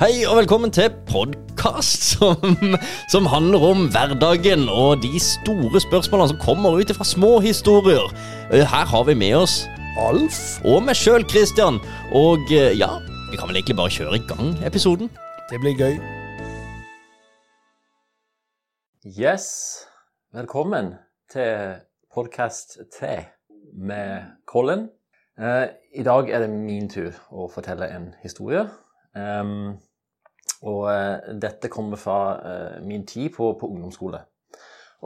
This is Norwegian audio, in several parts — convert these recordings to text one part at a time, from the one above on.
Hei og velkommen til podkast som, som handler om hverdagen og de store spørsmålene som kommer ut fra små historier. Eh, Her har vi med oss Alf og meg sjøl, Christian. Og eh, ja, vi kan vel egentlig bare kjøre i gang episoden. Det blir gøy. Yes, velkommen til podkast 3 med Colin. Eh, I dag er det min tur å fortelle en historie. Em, og eh, dette kommer fra eh, min tid på, på ungdomsskole.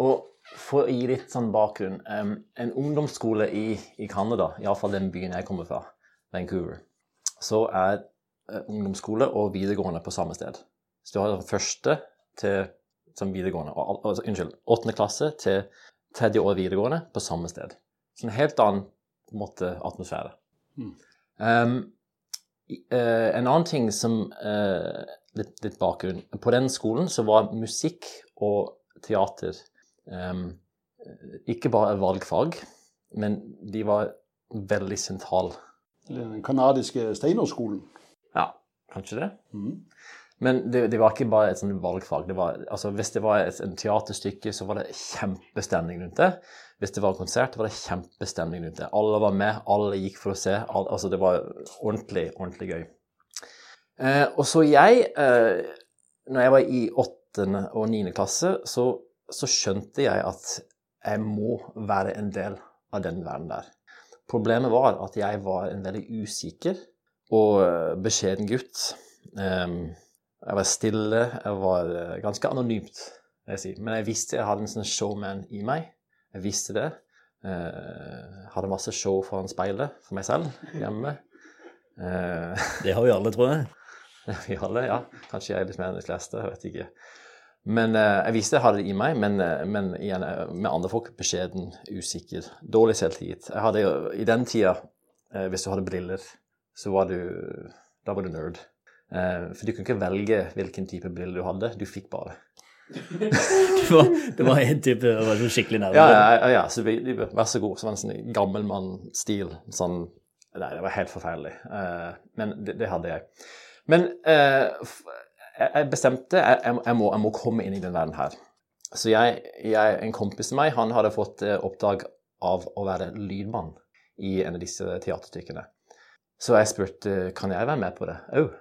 Og for å gi litt sånn bakgrunn En ungdomsskole i, i Canada, iallfall den byen jeg kommer fra, Vancouver, så er eh, ungdomsskole og videregående på samme sted. Så du har den første til som videregående, og, altså, unnskyld, åttende klasse til tredje år videregående på samme sted. Så en helt annen på en måte, atmosfære. Um, i- eh, en annen ting som eh, litt, litt bakgrunn. På den skolen så var musikk og teater em, ikke bare valgfag, men de var veldig sentrale. Den kanadiske Steinerskolen. Ja, kanskje det? Mm. Men det, det var ikke bare et sånt valgfag. Det var, altså, hvis det var et, et teaterstykke, så var det kjempestemning rundt det. Hvis det var en konsert, var det kjempestemning rundt det. Alle var med, alle gikk for å se. Alle, altså, det var ordentlig, ordentlig gøy. Eh, og så jeg, eh, når jeg var i åttende og niende klasse, så, så skjønte jeg at jeg må være en del av den verden der. Problemet var at jeg var en veldig usikker og eh, beskjeden gutt. Jeg var stille, jeg var eh, ganske anonymt, vil jeg si. Men jeg visste jeg hadde en sånn showman i meg. Jeg visste det. Eh, hadde masse show foran speilet for meg selv hjemme. Eh, Det har vi alle, tror jeg. vi alle, ja. Kanskje jeg er litt mer enn de fleste, jeg vet ikke. Men eh, jeg visste jeg hadde det i meg, men, eh, men igjen, eh, med andre folk beskjeden, usikker, dårlig selvtillit. Jeg hadde jo, I den tida, eh, hvis du hadde briller, så var du Da var du nerd. For du kunne ikke velge hvilken type briller du hadde, du fikk bare. Det var, det var en type det var sånn skikkelig nerve. Ja, ja, ja, så vi, de, vær så god. Så var det en sånn gammelmann-stil. Sånn Nei, det var helt forferdelig. Uh, men det, det hadde jeg. Men uh, jeg bestemte jeg, jeg, må, jeg må komme inn i den verden her. Så jeg, jeg, en kompis av meg han hadde fått eh, oppdrag av å være lydmann i en av disse teaterstykkene. Så jeg spurte kan jeg være med på det òg.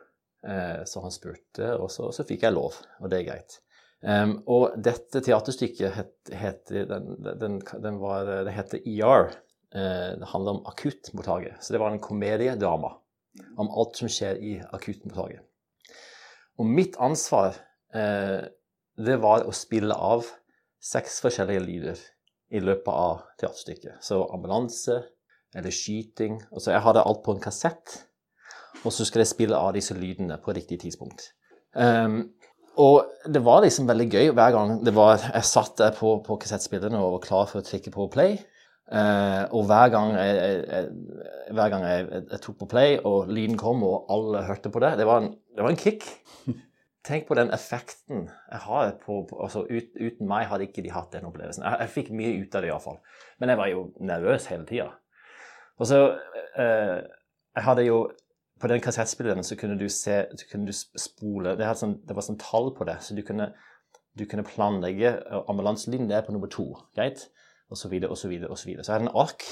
Så han spurte, og så, så fikk jeg lov, og det er greit. Em, og dette teaterstykket het, heter, den, den, den var, det heter ER. Uh, det handler om akuttmottaket. Så det var en komediedrama om alt som skjer i akuttmottaket. Og mitt ansvar, uh, det var å spille av seks forskjellige lyder i løpet av teaterstykket. Så ambulanse eller skyting. Altså jeg hadde alt på en kassett, og så skulle jeg spille av disse lydene på riktig tidspunkt. Em, og det var liksom veldig gøy hver gang det var, jeg satt der på, på kassettspillerne og var klar for å trykke på play. Eh, og hver gang, jeg, jeg, hver gang jeg, jeg, tok på play, og lyden kom, og alle hørte på det, det var en, det var en kick. Tenk på den effekten jeg har på, på altså ut, Uten meg hadde ikke de hatt den opplevelsen. Jeg fikk mye ut av det iallfall. Men jeg var jo nervøs hele tida. Og så eh, Jeg hadde jo På den kassettspilleren så kunne du se så kunne du spole Det, sånn, det var sånn tall på det, så du kunne, du kunne planlegge er på nummer to, greit? Og så videre og så videre og så videre. Så jeg hadde en ark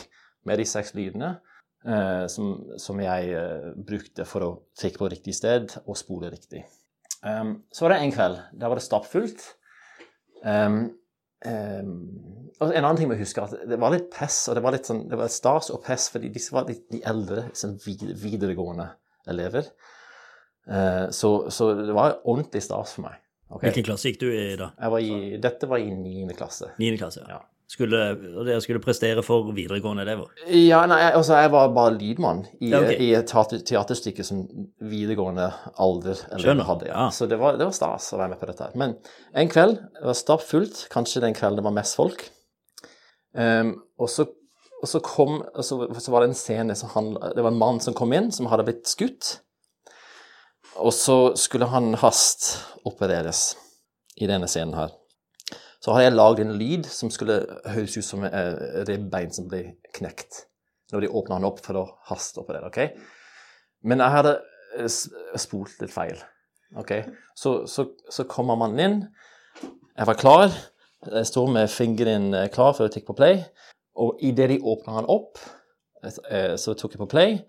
med de seks lydene eh, som, som jeg eh, brukte for å trykke på riktig sted og spole riktig. Um, så var det en kveld. Der var det stappfullt. Um, um, og en annen ting må jeg huske, at det var litt press, og det var litt sånn, det var stas og press, fordi disse var litt de eldre, sånn videregående elever. Eh, så, så det var ordentlig stas for meg. Okay. Hvilken klasse gikk du i da? Jeg var i, dette var i niende klasse. 9. klasse? Ja. Skulle, og dere skulle prestere for videregående elever? Ja, nei, altså, jeg var bare lydmann i, Ja, okay. i et teater, teaterstykke som videregående alder eller Skjønner. hadde. Ja. Så det var, det var stas å være med på dette. Men en kveld det var stappfullt, kanskje den kvelden det var mest folk. Um, og så, og så kom og så, så var det en scene som han, Det var en mann som kom inn, som hadde blitt skutt. Og så skulle han hastopereres i denne scenen her. Så hadde jeg lagd en lyd som skulle høres ut som et ribbein som ble knekt. Når de åpna han opp for å hastoperere. ok? Men jeg hadde eh, spolt litt feil. OK. Så, så, så kommer mannen inn. Jeg var klar. Jeg står med fingeren eh, klar for å tikke på play. Og idet de åpna han opp, eh, så tok jeg på play,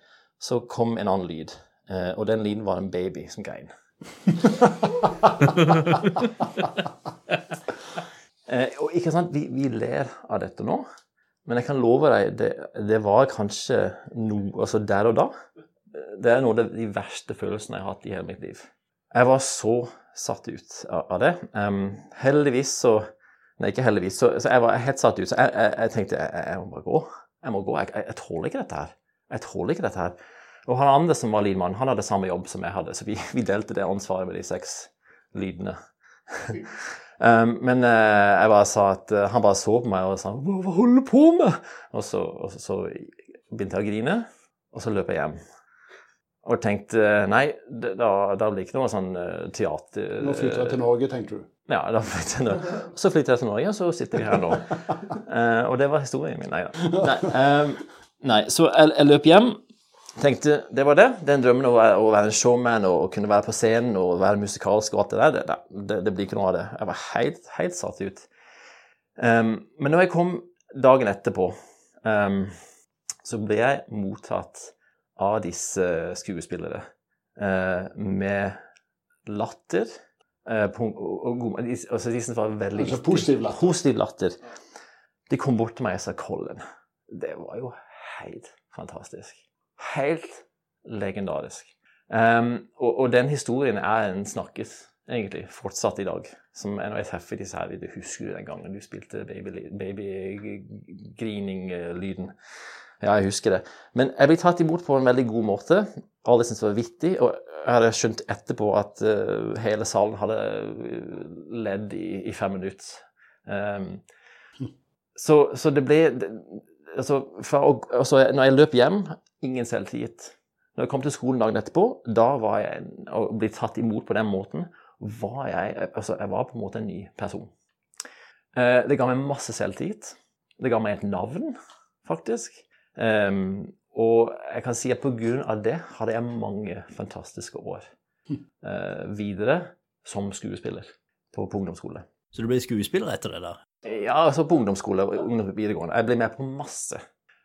så kom en annen lyd. Eh, Og den lyden var en baby som grein. Eh, Og ikke sant, vi, vi ler av dette nå, men jeg kan love deg, det, det var kanskje noe Altså der og da. Det er noe av de verste følelsene jeg har hatt i hele mitt liv. Jeg var så satt ut av, av det. Um, heldigvis så Nei, ikke heldigvis. Så, så jeg var helt satt ut. Så jeg, jeg, jeg tenkte jeg, jeg må bare gå. Jeg må gå. Jeg, tåler ikke dette her. Jeg tåler ikke dette her. Og han andre som var lydmann, han hadde samme jobb som jeg hadde, så vi, vi delte det ansvaret med de seks lydene. um, men uh, jeg bare sa at uh, han bare så på meg og sa hva, hva holder du på med? Og så, og så, så begynte jeg å grine, og så løp jeg hjem. Og tenkte nei, det, da, da blir ikke noe sånn eh, teater... Nå flytter jeg til Norge, tenkte du. Ja, da flytter jeg til Norge. Så flytter jeg til Norge, og så sitter vi her nå. uh, og det var historien min. Nei da. Nei, eh, nei, så jeg, jeg løp hjem. Tenkte det var det. Den drømmen å å være en showman og kunne være på scenen og være musikalsk og alt det der, det, det, det blir ikke noe av det. Jeg var helt, helt satt ut. Um, men når jeg kom dagen etterpå, um, så ble jeg mottatt av disse skuespillere eh, med latter. eh, på, og, de, altså de som var veldig Altså positiv latter. Positiv latter. De kom bort til meg og sa 'Colin'. Det var jo helt fantastisk. Helt legendarisk. Um, og, og den historien er en snakkes, egentlig, fortsatt i dag. Som når jeg treffer disse her, det husker du den gangen du spilte baby-grining-lyden. Ja, jeg husker det. Men jeg ble tatt imot på en veldig god måte. Alle syntes det var vittig. Og jeg hadde skjønt etterpå at uh, hele salen hadde eh, ledd i, i fem minutter. Um, så, så det ble altså, å- altså, Når jeg løp hjem, ingen selvtillit. Når jeg kom til skolen dagen etterpå, da var jeg å bli tatt imot på den måten, var jeg altså, Jeg var på en måte en ny person. Uh, det ga meg masse selvtillit. Det ga meg et navn, faktisk. Em, og jeg kan si at av det hadde jeg mange fantastiske år uh, videre som skuespiller på, på ungdomsskole. Så du ble skuespiller etter det da? Ja, altså på ungdomsskole og ungdom- videregående. Jeg ble med på masse.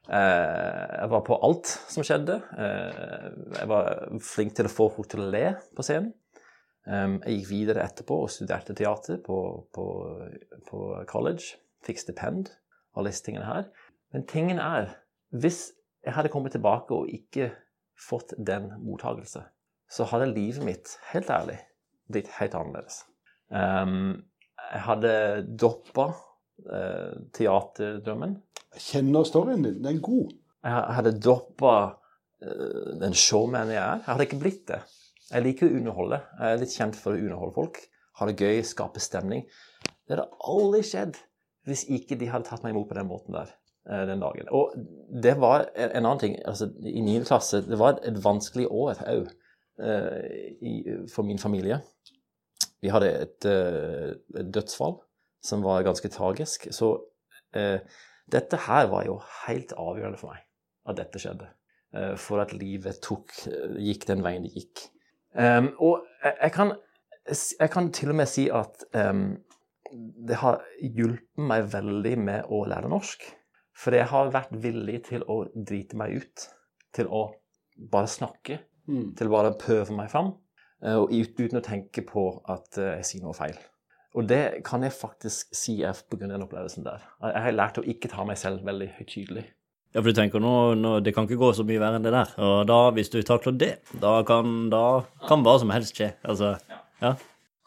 Uh, jeg var på alt som skjedde. Uh, jeg var flink til å få folk til å le på scenen. Um, jeg gikk videre etterpå og studerte teater på, på, på college. Fikk stipend, alle disse tingene her. Men tingen er, hvis jeg hadde kommet tilbake og ikke fått den mottagelse, så hadde livet mitt, helt ærlig, blitt helt annerledes. Um, jeg hadde droppa uh, teaterdrømmen. Jeg kjenner storyen din. Den er god. Jeg hadde droppa uh, den showmanen jeg er. Jeg hadde ikke blitt det. Jeg liker å underholde. Jeg er litt kjent for å underholde folk. Ha det gøy, skape stemning. Det hadde aldri skjedd hvis ikke de hadde tatt meg imot på den måten der eh, den dagen. Og det var en en annen ting. altså I 9. klasse det var et vanskelig år òg for min familie. Vi hadde et, eh, et dødsfall som var ganske tragisk. Så eh, dette her var jo helt avgjørende for meg, at dette skjedde. Eh, for at livet tok, eh, gikk den veien det gikk. Um, og jeg, kan, jeg kan til og med si at um, det har hjulpet meg veldig med å lære norsk. For jeg har vært villig til å drite meg ut. Til å bare snakke. Mm. Til å bare prøve meg fram. eh, Og uten å tenke på at eh, jeg sier noe feil. Og det kan jeg faktisk si er pga. den opplevelsen der. Jeg har lært å ikke ta meg selv veldig høytidelig. Ja, for du tenker nå, nå, det kan ikke gå så mye verre enn det der. Og da, hvis du takler det, da kan, da kan hva som helst skje. Altså, ja.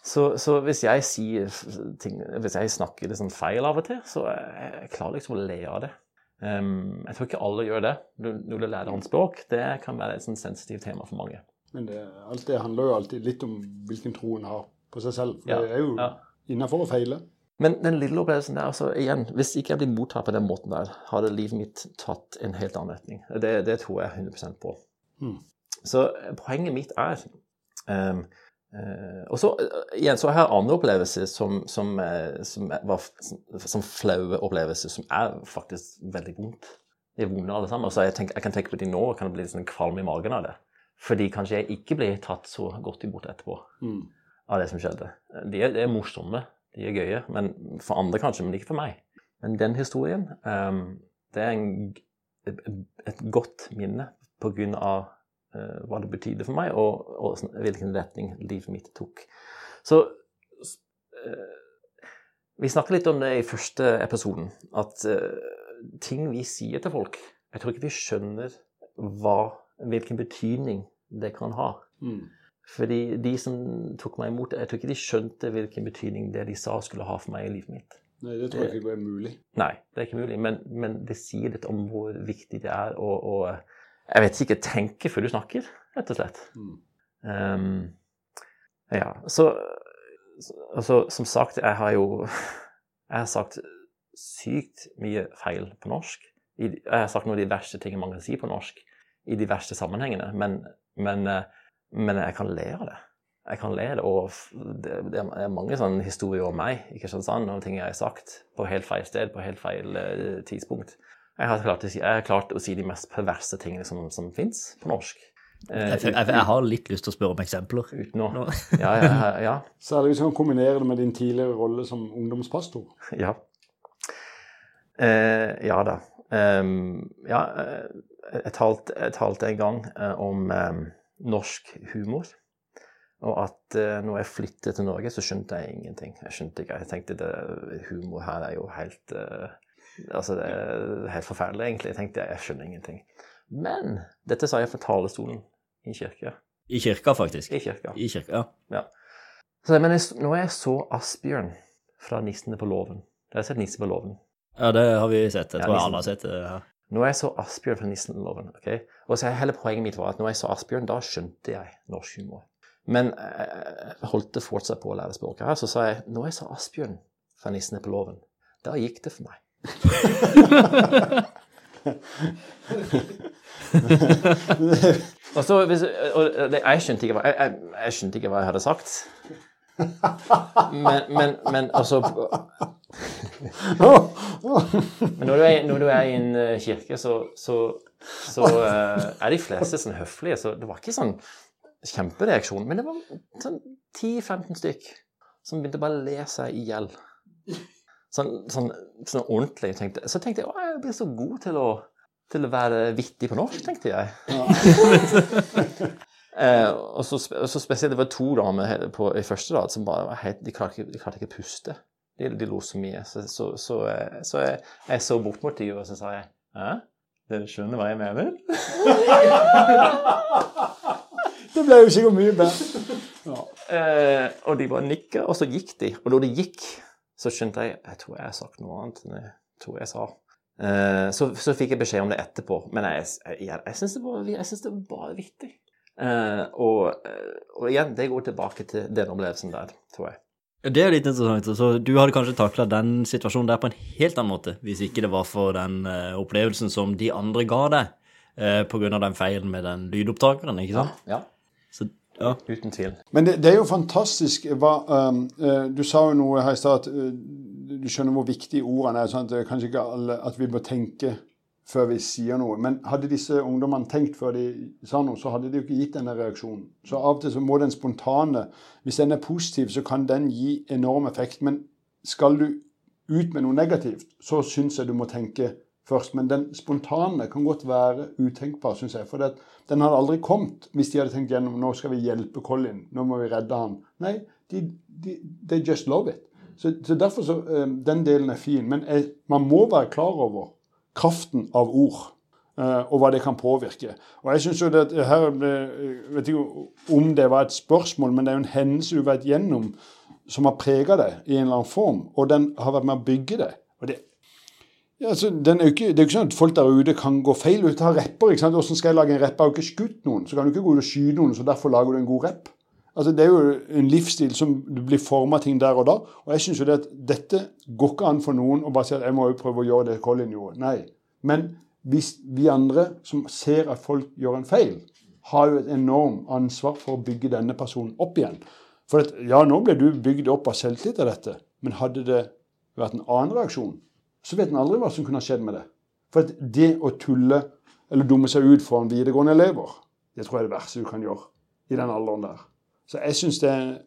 Så, så hvis jeg sier ting, hvis jeg snakker liksom feil av og til, så jeg, jeg klarer liksom å le av det. Um, jeg tror ikke alle gjør det. Når du lærer et språk, det kan være et sånn sensitivt tema for mange. Men det, alt det handler jo alltid litt om hvilken tro en har på seg selv. For Ja, det er jo ja. innafor å feile. Men den lille opplevelsen der, altså igjen, hvis ikke jeg blir mottatt på den måten der, hadde livet mitt tatt en helt annen retning. Det, det tror jeg 100 på. Mm. Så poenget mitt er eh, Og så eh, igjen, så har jeg andre opplevelser som, som, eh, som, var, som, flaue opplevelser, som er faktisk veldig vondt. De er vonde alle sammen. Så jeg, tenker, jeg kan tenke på de nå og kan bli litt sånn kvalm i magen av det. Fordi kanskje jeg ikke blir tatt så godt imot etterpå Mm. av det som skjedde. De er, de er morsomme, de er gøye, men for andre kanskje, men ikke for meg. Men den historien, um, det er en, et, et godt minne på grunn av eh, hva det betydde for meg, og, og hvilken retning livet mitt tok. Så eh, vi snakket litt om det i første episoden, at eh, ting vi sier til folk, jeg tror ikke vi skjønner hva, hvilken betydning det kan ha. Mm. Fordi de som tok meg imot, jeg tror ikke de skjønte hvilken betydning det de sa skulle ha for meg i livet mitt. Nei, det tror jeg ikke er mulig. Nei, det er ikke mulig, men, men det sier litt om hvor viktig det er å, å Jeg vet ikke, tenke før du snakker, rett og slett. Mm. Um, ja, så altså, Som sagt, jeg har jo Jeg har sagt sykt mye feil på norsk. Jeg har sagt noen av de verste tingene man kan si på norsk i de verste sammenhengene, men, men, eh, men jeg kan le av det. Jeg kan le av det, og det, det er mange sånne historier om meg i Kristiansand, og ting jeg har sagt på helt feil sted, på helt feil eh, tidspunkt. Jeg har, klart å si, jeg har klart å si de mest perverse tingene som, som fins på norsk. Eh, Jeg, jeg, jeg har litt lyst til å spørre om eksempler. uten å. Ja, ja, ja. Særlig hvis du kan kombinere det med din tidligere rolle som ungdomspastor. Ja. Eh, ja da. Um, ja, eh, jeg, talte, jeg talte en gang eh, om um, norsk humor. Og at uh, når jeg flyttet til Norge, så skjønte jeg ingenting. Jeg skjønte ikke, jeg tenkte det, humor her er jo helt eh, Altså, det er helt forferdelig, egentlig. Jeg tenkte jeg skjønner ingenting. Men dette sa jeg fra talerstolen i kirka. I kirka, faktisk. I kirka. I kirka, ja. Så, men jeg, når jeg så Asbjørn fra 'Nissene på låven' Dere har sett 'Nisse på låven'? Ja, det har vi sett. Jeg Ja, tror ja, alle har sett det. her. Når jeg så Asbjørn fra Nissenloven ok? Og så hele poenget mitt var at når jeg så Asbjørn, da skjønte jeg norsk humor. Men jeg holdt det fortsatt på å lære språket her, så sa jeg når jeg så Asbjørn fra Nissene på låven, da gikk det for meg. og så, hvis, og det, jeg, skjønte ikke hva, jeg, jeg, jeg skjønte ikke hva jeg hadde sagt. Men, men, men altså Men når du er, når du er i en eh, kirke, så, så, så eh, er de fleste sånn høflige. Så det var ikke sånn kjempereaksjon. Men det var sånn 10-15 stykk som begynte bare å le seg i hjel. Sånn, sånn, sånn ordentlig. Tenkte. Så tenkte jeg å, jeg blir så god til å, til å være vittig på norsk, tenkte jeg. eh, og, så, så spesielt det var to damer på, i første rad som bare var helt, de klarte ikke, de klarte ikke å puste. De, de lo så mye. Så, så, så, eh, så jeg, jeg så bort mot dem, og så sa jeg Hæ? Dere skjønner hva jeg mener? Det ble jo sikkert mye bedre. Eh, og de bare nikka, og så gikk de. Og da de gikk, så skjønte jeg Jeg tror jeg har sagt noe annet enn jeg tror jeg sa. Eh, så, så fikk jeg beskjed om det etterpå, men jeg, jeg, jeg, jeg syns det, det var bare vittig. Eh, og, eh, og igjen, det går tilbake til den opplevelsen der, tror jeg. Det er litt interessant. Så du hadde kanskje takla den situasjonen der på en helt annen måte, hvis ikke det var for den eh, opplevelsen som de andre ga deg, på grunn av den feilen med den lydopptakeren, ikke sant? Ja, Så, ja. uten tvil. Men det, det er jo fantastisk hva um, eh, Du sa jo noe her i stad at eh, du skjønner hvor viktige ordene er. sånn at det er Kanskje ikke alle at vi bør tenke før vi sier noe. Men hadde disse ungdommene tenkt før de sa noe, så hadde de jo ikke gitt denne reaksjonen. Så av og til så må den spontane Hvis den er positiv, så kan den gi enorm effekt. Men skal du ut med noe negativt, så syns jeg du må tenke først. Men den spontane kan godt være utenkbar, syns jeg. For det, den hadde aldri kommet hvis de hadde tenkt gjennom nå skal vi hjelpe Colin, nå må vi redde han. Nei, de, de, they just love it. Så, så derfor så, eh, Den delen er fin. Men jeg, man må være klar over kraften av ord. eh, og hva det kan påvirke. Og jeg synes jo at her Jeg vet ikke om det var et spørsmål, men det er jo en hendelse du vet gjennom som har prega deg i en eller annen form, og den har vært med å bygge deg. Og det, ja, altså, er ikke, det er jo ikke sånn at folk der ute kan gå feil ut. av rapper, ikke sant? Hvordan skal jeg lage en rapp? Jeg har jo ikke skutt noen, så kan du ikke gå ut og skyte noen, så derfor lager du en god rapp. Altså, det er jo en livsstil som du blir forma ting der og da. Og jeg syns jo det at dette går ikke an for noen å bare si at jeg må jo prøve å gjøre det Colin gjorde. Nei. Men hvis vi andre som ser at folk gjør en feil, har jo et enormt ansvar for å bygge denne personen opp igjen. For at, ja, nå ble du bygd opp av selvtillit av dette, men hadde det vært en annen reaksjon, så vet en aldri hva som kunne ha skjedd med det. For det å tulle eller dumme seg ut foran videregående elever, Det tror jeg er det verste du kan gjøre i den alderen der. Så jeg syns det Jeg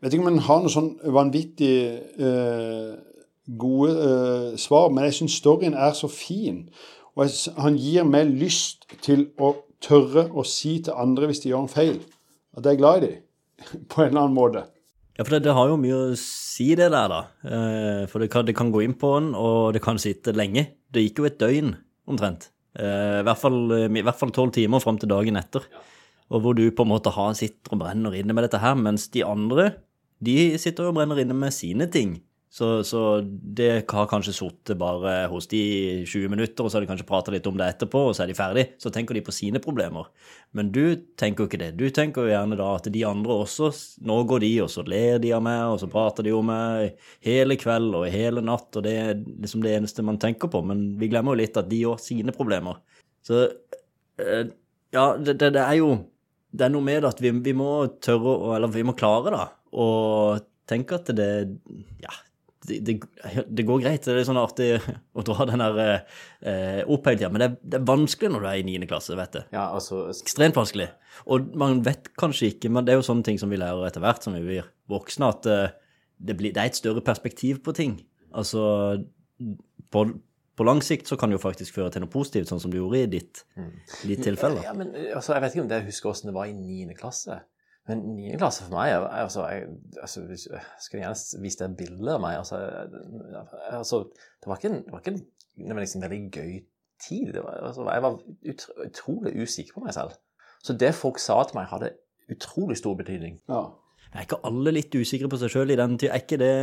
Vet ikke om en har noe sånn vanvittig eh, gode eh, svar, men jeg syns storyen er så fin. Og jeg, han gir meg lyst til å tørre å si til andre hvis de gjør en feil, at jeg er glad i dem. På en eller annen måte. Ja, for det, det, har jo mye å si, det der, da. Eh, for det kan, det kan, gå inn på den, og det kan sitte lenge. Det gikk jo et døgn, omtrent. Eh, I hvert fall tolv timer fram til dagen etter. Og hvor du på en måte har, sitter og brenner inne med dette her, mens de andre de sitter og brenner inne med sine ting. Så, så det har kanskje sittet bare hos de i 20 minutter, og så har de kanskje prata litt om det etterpå, og så er de ferdig. Så tenker de på sine problemer. Men du tenker jo ikke det. Du tenker jo gjerne da at de andre også Nå går de, og så ler de av meg, og så prater de om meg hele kveld og hele natt, og det er liksom det eneste man tenker på. Men vi glemmer jo litt at de har sine problemer. Så eh, ja, det, det, det er jo det er noe med at vi, vi må tørre å Eller vi må klare, da, og tenke at det Ja, det, det, det, går greit. Det er sånn artig å dra den der eh, opp hele tida. Men det, det, er vanskelig når du er i 9. klasse, vet du. Ja, altså... Ekstremt vanskelig. Og man vet kanskje ikke, men det er jo sånne ting som vi lærer etter hvert som vi blir voksne, at eh, det, blir, det, er et større perspektiv på ting. Altså på, på lang sikt så kan det jo faktisk føre til noe positivt, sånn som du gjorde i ditt, mm. ditt tilfelle. Ja, men altså, Jeg vet ikke om dere husker åssen det var i 9. klasse. Men niende klasse for meg altså, jeg, altså, jeg Skulle gjerne vist deg bilde av meg. Altså, altså, det var ikke en, det var ikke en, det var liksom en veldig gøy tid. Var, altså, jeg var ut, utrolig usikker på meg selv. Så det folk sa til meg, hadde utrolig stor betydning. Ja. Er ikke alle litt usikre på seg sjøl i den tida? Er ikke det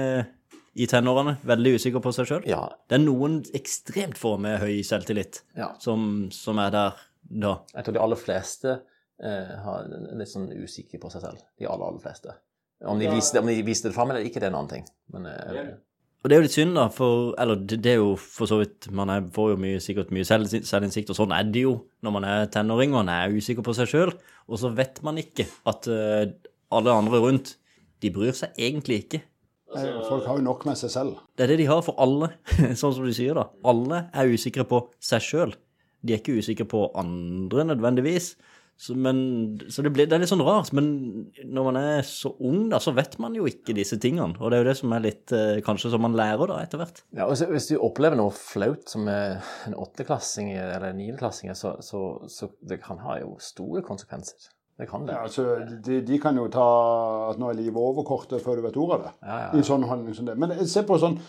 i tenårene? Veldig usikre på seg sjøl? Ja. Det er noen ekstremt få med høy selvtillit ja. som, som er der da. Jeg tror de aller fleste har litt sånn usikre på seg selv. De aller, aller fleste. Om de, viste, om de viste det fram eller ikke, det er en annen ting. Men, eh, og det er jo litt synd, da, for Eller det, det er jo for så vidt Man er, får jo mye, sikkert mye selv, selvinnsikt, og sånn er det jo når man er tenåring og man er usikker på seg sjøl. Og så vet man ikke at uh, alle andre rundt, de bryr seg egentlig ikke. Altså, Folk har jo nok med seg selv. Det er det de har for alle, sånn som du sier, da. Alle er usikre på seg sjøl. De er ikke usikre på andre nødvendigvis. Så, men, så det, blir, det, er litt sånn rart. Men når man er så ung, da, så vet man jo ikke disse tingene. Og det er jo det som er litt eh, Kanskje som man lærer da, etter hvert. Ja, og Hvis du opplever noe flaut som en åttendeklassing eller en niendeklassing, så, så, så det kan ha jo store konsekvenser. Det kan det. Ja, altså, de, de, kan jo ta at nå er livet over kortet før du vet ordet av det. Ja, ja, I sånn handling som det. Men se på sånn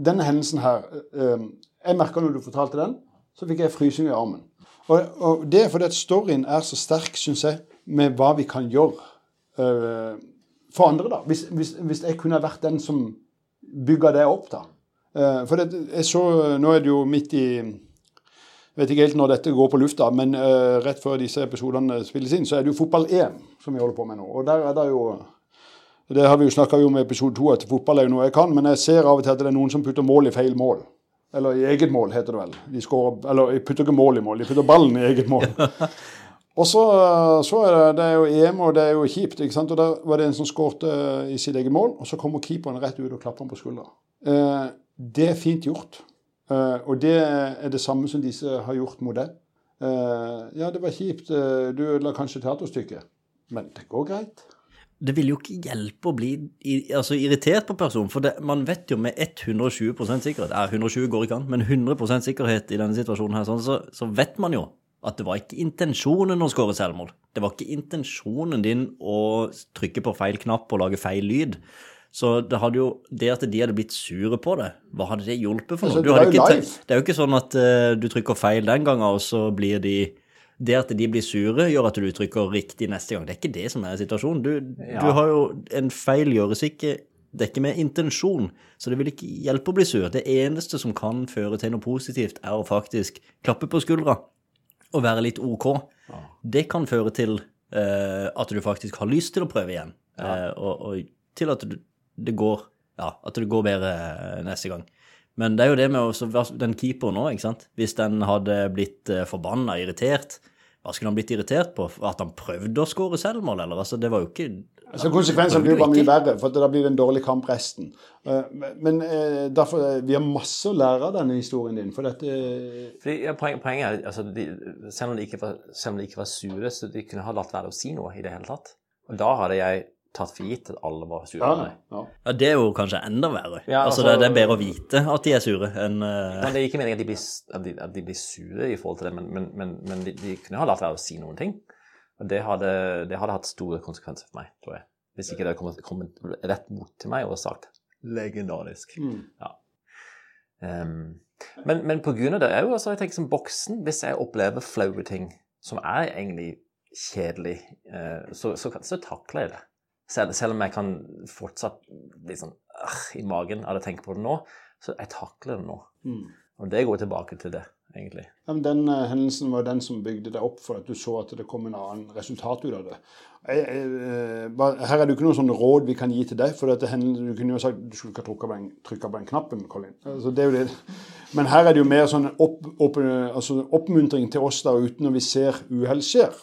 Denne hendelsen her. Eh, jeg merka når du fortalte den, så fikk jeg frysing i armen. Og, og det er fordi at storyen er så sterk, syns jeg, med hva vi kan gjøre uh, for andre. da. Hvis, hvis, hvis, jeg kunne vært den som bygga det opp, da. Uh, for det, jeg så, Nå er det jo midt i jeg vet ikke helt når dette går på lufta, men uh, rett før disse episodene spilles inn, så er det jo fotball-EM som vi holder på med nå. Og der er det jo Det har vi jo snakka om i episode to, at fotball er jo noe jeg kan, men jeg ser av og til at det er noen som putter mål i feil mål. Eller i eget mål, heter det vel. De skårer, eller de putter ikke mål i mål, de putter ballen i eget mål. Og så, så, er det, det er jo EM, og det er jo kjipt. ikke sant? Og Der var det en som skårte i sitt eget mål, og så kommer keeperen rett ut og klapper ham på skuldra. Eh, det er fint gjort. Eh, og det er det samme som disse har gjort mot deg. Eh, ja, det var kjipt. Eh, du ødela kanskje teaterstykket, men det går greit det vil jo ikke hjelpe å bli altså, irritert på personen, for det, man vet jo med 120 sikkerhet ja, 120 går ikke an, men 100% sikkerhet i denne situasjonen her, sånn, så, så, vet man jo at det var ikke intensjonen å skåre selvmord. Det var ikke intensjonen din å trykke på feil knapp og lage feil lyd. Så det, jo, det at de hadde blitt sure på det, hva hadde det hjulpet for noe? Altså, det, er ikke, det, er jo ikke sånn at uh, du trykker feil den gangen, og så blir de det at de blir sure, gjør at du trykker riktig neste gang. Det er ikke det som er situasjonen. Du, ja. du har jo En feil gjøres ikke Det er ikke med intensjon, så det vil ikke hjelpe å bli sur. Det eneste som kan føre til noe positivt, er å faktisk klappe på skuldra og være litt OK. Ja. Det kan føre til uh, at du faktisk har lyst til å prøve igjen, ja. uh, og, og, til at du, det går ja, at det går bedre uh, neste gang. Men det er jo det med også, den keeperen nå, ikke sant. Hvis den hadde blitt uh, forbanna, irritert, hva skulle han blitt irritert på? At han prøvde å skåre selvmål, eller? Altså, det var jo ikke Altså Konsekvensene blir bare mye verre, for da blir det en dårlig kamp resten. Eh, Men eh, derfor, eh, vi har masse å lære av denne historien din. For dette Fordi, ja, poen, poenget er altså, de, selv, om de ikke var, selv om de ikke var sure, så de kunne ha latt være å si noe i det hele tatt. Og da hadde jeg tatt for gitt at alle var sure Ja, ja. Ja, det er jo kanskje enda verre. Ja, altså, altså- det, det er bedre å vite at de er sure enn uh... Men Det er ikke meningen at de blir, at de, at de blir sure i forhold til det, men, men, men, men de, de kunne ha latt være å si noen ting. Og det hadde, det hadde hatt store konsekvenser for meg, tror jeg. Hvis ikke det hadde kommet, kommet rett mot til meg og sagt legendarisk. Mm. Ja. Um, men, men på grunn av det er jo altså, jeg tenker som boksen, hvis jeg opplever flaue ting som er egentlig kjedelig, uh, så, så, så takler jeg det. Selv, selv om jeg kan fortsatt bli sånn øh, i magen av å tenke på det nå, så jeg takler det nå. Mm. Og det går tilbake til det, egentlig. Ja, men Den uh, hendelsen var den som bygde deg opp for at du så at det kom en annen resultat ut av det. Jeg, jeg, eh, bare- her er det jo ikke noen sånne råd vi kan gi til deg. for dette Du kunne jo sagt du skulle ikke ha trykket på på den knappen, Colin. Altså, det er jo det. Men her er det jo mer sånn opp, opp, altså oppmuntring til oss der ute når vi ser uhell skjer.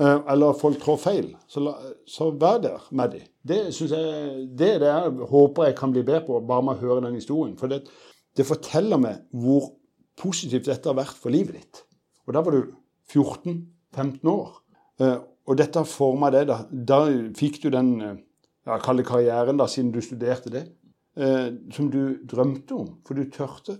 Eh, Eller folk trår feil. Så, så vær der med dem. Det jeg, det er jeg håper jeg kan bli bedre på, bare med å høre den historien. For det, det forteller meg hvor positivt dette har vært for livet ditt. Og da var du 14-15 år. Eh, og dette har forma deg. Da, da fikk du den eh, ja, kall det karrieren, da, siden du studerte det, som du drømte om. For du tørte.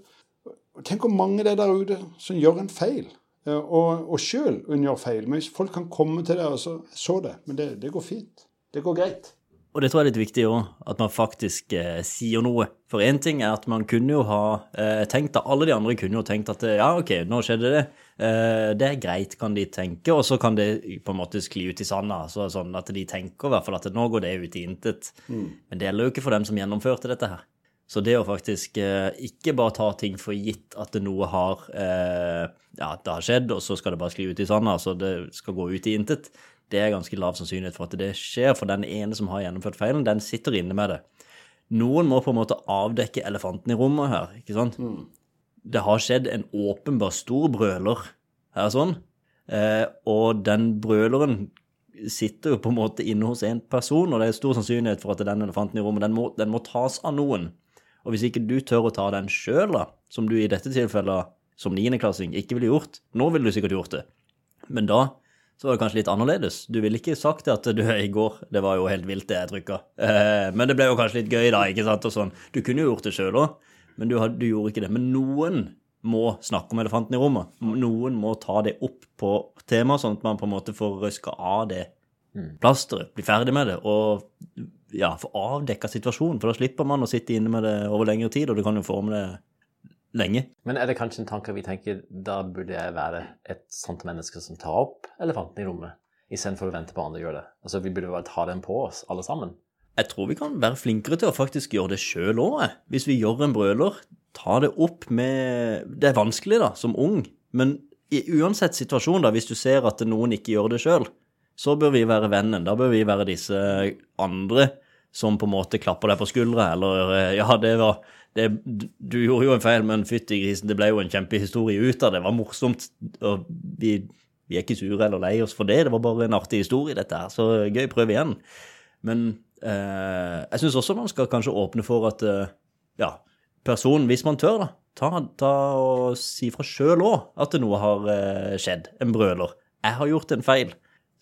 Tenk hvor mange det er der ute som gjør en feil. Eh, Og, og sjøl unngjør feil. Men folk kan komme til deg og så så det, men det, det går fint. Det går greit. Og det tror jeg er litt viktig òg, at man faktisk eh, sier noe. For én ting er at man kunne jo ha eh, tenkt at Alle de andre kunne jo tenkt at eh, ja, ok, nå skjedde det. Eh, det er greit, kan de tenke, og så kan det på en måte skli ut i sanda. Så, sånn at de tenker i hvert fall at nå går det ut i intet. Men det gjelder jo ikke for dem som gjennomførte dette her. Så det å faktisk eh, ikke bare ta ting for gitt at det noe har eh, Ja, det har skjedd, og så skal det bare skli ut i sanda, så det skal gå ut i intet, det er ganske lav sannsynlighet for at det skjer, for den ene som har gjennomført feilen, den sitter inne med det. Noen må på en måte avdekke elefanten i rommet her, ikke sant? Det har skjedd en åpenbar stor brøler her sånn, eh, og den brøleren sitter jo på en måte inne hos en person, og det er stor sannsynlighet for at den elefanten i rommet, den må, den må tas av noen. Og hvis ikke du tør å ta den sjøl, da, som du i dette tilfellet som niendeklassing ikke ville gjort, nå ville du sikkert gjort det, men da så var det kanskje litt annerledes. Du ville ikke sagt det at du i går Det var jo helt vilt, det jeg trykka. Eh, men det ble jo kanskje litt gøy, da, ikke sant, og sånn. Du kunne jo gjort det sjøl òg, men du, du gjorde ikke det. Men noen må snakke om elefanten i rommet. Noen må ta det opp på temaet, sånn at man på en måte får røska av det plasteret, bli ferdig med det, og ja, få avdekka situasjonen. For da slipper man å sitte inne med det over lengre tid, og du kan jo forme det lenge. Men er det kanskje en tanke vi tenker da burde jeg være et sånt menneske som tar opp elefanten i rommet, istedenfor å vente på andre gjør det? Altså, Vi burde bare ta den på oss, alle sammen. Jeg tror vi kan være flinkere til å faktisk gjøre det sjøl òg, hvis vi gjør en brøler. Ta det opp med Det er vanskelig, da, som ung, men i uansett situasjon, da, hvis du ser at noen ikke gjør det sjøl, så bør vi være vennen. Da bør vi være disse andre som på en måte klapper deg på skuldra, eller eh, ja, det var det, Du gjorde jo en feil, men fytti grisen, det ble jo en kjempehistorie ut av det. Det var morsomt. og vi, vi er ikke sure eller lei oss for det, det var bare en artig historie, dette her. Så gøy, prøv igjen. Men eh, jeg syns også man skal kanskje åpne for at eh, ja, personen, hvis man tør, da, ta, ta og si fra sjøl òg at noe har eh, skjedd. En brøler. Jeg har gjort en feil.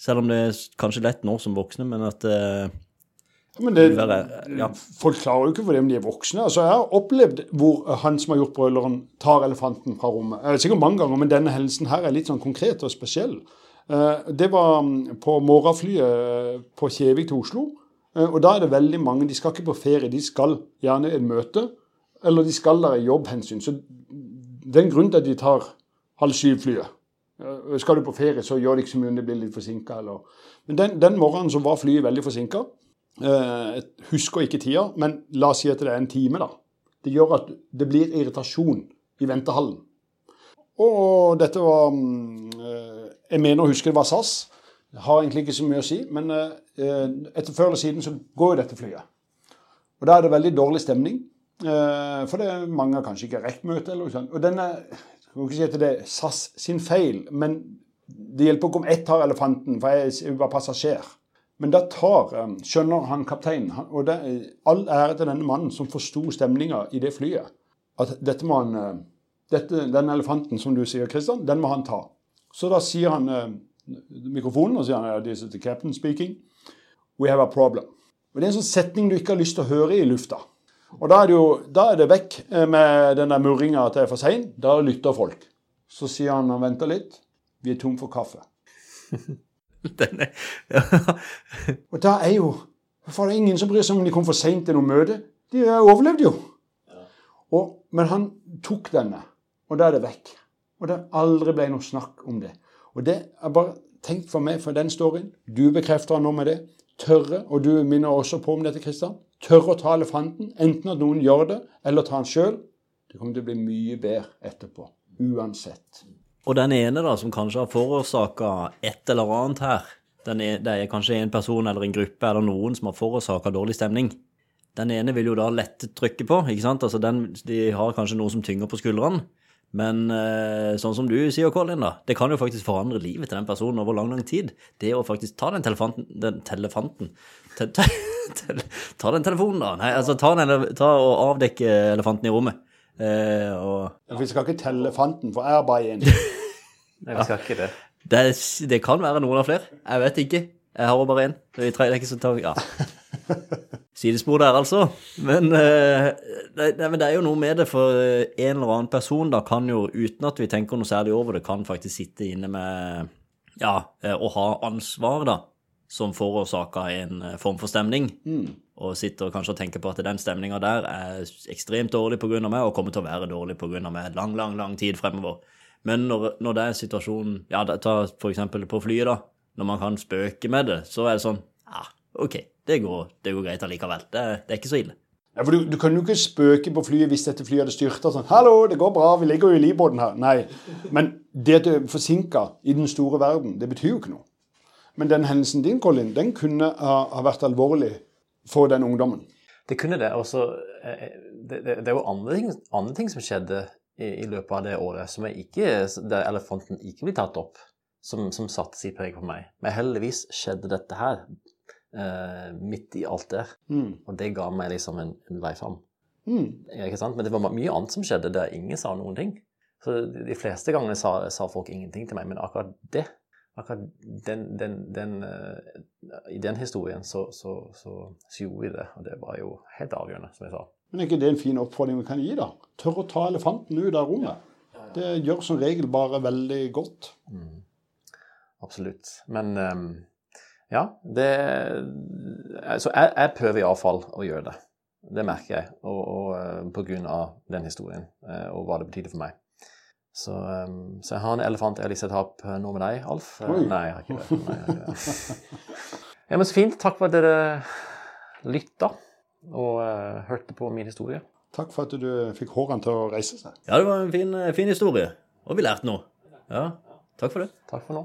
Selv om det er kanskje lett nå som voksne, men at eh, Men det, Være- ja. Folk klarer jo ikke for det om de er voksne. Altså, Jeg har opplevd hvor han som har gjort brøleren, tar elefanten fra rommet. Sikkert mange ganger, men denne hendelsen her er litt sånn konkret og spesiell. Eh, Det var mm, på morgenflyet eh, på Kjevik til Oslo. Eh, Og da er det veldig mange De skal ikke på ferie, de skal gjerne et møte. Eller de skal der i jobbhensyn. Så det er en grunn til at de tar halv syv-flyet. Skal du på ferie, så gjør det ikke så mye om det blir litt forsinka. Men den, den morgenen så var flyet veldig forsinka. Eh, Jeg husker ikke tida, men la oss si at det er en time, da. Det gjør at det blir irritasjon i ventehallen. Og dette var mm, eh, Jeg mener å huske det var SAS. Det har egentlig ikke så mye å si, men eh, etter før eller siden så går jo dette flyet. Og da er det veldig dårlig stemning. For det er mange kanskje ikke rekker sånt. Og denne jeg kan ikke si at det er SAS sin feil, men det hjelper ikke om ett tar elefanten, for jeg er passasjer. Men da tar, um, skjønner han kapteinen, og det all ære til denne mannen som forsto stemninga i det flyet, at dette må han, uh, dette, den elefanten som du sier, Kristian, den må han ta. Så da sier han uh, mikrofonen, og sier han, this is the captain speaking, we have a problem. Og Det er en sånn setning du ikke har lyst til å høre i lufta. Og da er det jo da er det vekk eh, med den der murringa at det er for seint. Da lytter folk. Så sier han han venter litt. Vi er tom for kaffe. Den er. Og da er jo For det er ingen som bryr seg om de kom for seint til noe møte. De overlevde jo. Og, men han tok denne, og da er det vekk. Og det aldri ble noe snakk om det. Og det er bare tenkt for meg for den storyen. Du bekrefter han nå med det. Tørre, og du minner også på om dette, Kristian. Tørre å ta elefanten, enten at noen gjør det, eller ta den sjøl. Det kommer til å bli mye bedre etterpå. Uansett. Og den ene da, som kanskje har forårsaka et eller annet her, er, det er kanskje en person eller en gruppe eller noen som har forårsaka dårlig stemning. Den ene vil jo da lette trykket på, ikke sant? Altså den, de har kanskje noe som tynger på skuldrene. Men eh, sånn som du sier, Colin, da, det kan jo faktisk forandre livet til den personen over lang, lang tid. Det å faktisk ta den telefanten Den telefanten te, te, te, Ta den telefonen, da. Nei, altså ta, den, ta og avdekke elefanten i rommet. Eh, og Vi skal ikke telle elefanten for jeg er bare én. Nei, vi skal ikke det. Det, det kan være noen av flere. Jeg vet ikke. Jeg har bare én. Det er ikke så ta, ja. Sidespor der, altså. Men, eh, det, det, men det er jo noe med det, for eh, en eller annen person da kan jo, uten at vi tenker noe særlig over det, kan faktisk sitte inne med Ja, og å ha ansvar, da, som forårsaka en eh, form for stemning. Og sitter kanskje og tenker på at den stemninga der er ekstremt dårlig pga. meg, og kommer til å være dårlig pga. meg lang, lang, lang tid fremover. Men når, når det er situasjonen Ja, ta for eksempel på flyet, da. Når man kan spøke med det, så er det sånn Ja, OK, det går, det går greit allikevel. Det, det er ikke så ille. Ja, for du, du kan jo ikke spøke på flyet hvis dette flyet hadde styrta sånn 'Hallo, det går bra, vi ligger jo i livbåten her.' Nei. Men det at det er forsinka i den store verden, det betyr jo ikke noe. Men den hendelsen din, Colin, den kunne ha, ha vært alvorlig for den ungdommen. Det kunne det. Og så eh, det, det, det er jo andre ting, andre ting som skjedde i, i løpet av det året som jeg ikke, der elefanten ikke blir tatt opp, som, som satte sitt preg på meg. Men heldigvis skjedde dette her eh, midt i alt der. Mm. Og det ga meg liksom en, en vei fram. Mm. Ikke sant? Men det var mye annet som skjedde der ingen sa noen ting. Så de fleste gangene sa, sa folk ingenting til meg, men akkurat det akkurat den, den, den, uh, I den historien så, så, så, så gjorde vi det, og det var jo helt avgjørende, som jeg sa. Men er ikke det en fin oppfordring vi kan gi, da? Tør å ta elefanten ut av rommet. Det gjør som regel bare veldig godt. Absolutt. Men ehm, ja, det Så jeg, jeg prøver iallfall å gjøre det. Det merker jeg, og, og pga. på grunn av den historien eh, og hva det betydde for meg. Så, ehm, så jeg har en elefant jeg har lyst til å ta opp nå med deg, Alf. Eh, Oi. Nei, jeg har ikke det. Nei, jeg har ikke det. Ja, men så fint. Takk for at dere lytta og uh, hørte på min historie. Takk for at du fikk hårene til å reise seg. Ja, det var en fin, fin historie. Og vi lærte noe. Ja, takk for det. Takk for nå.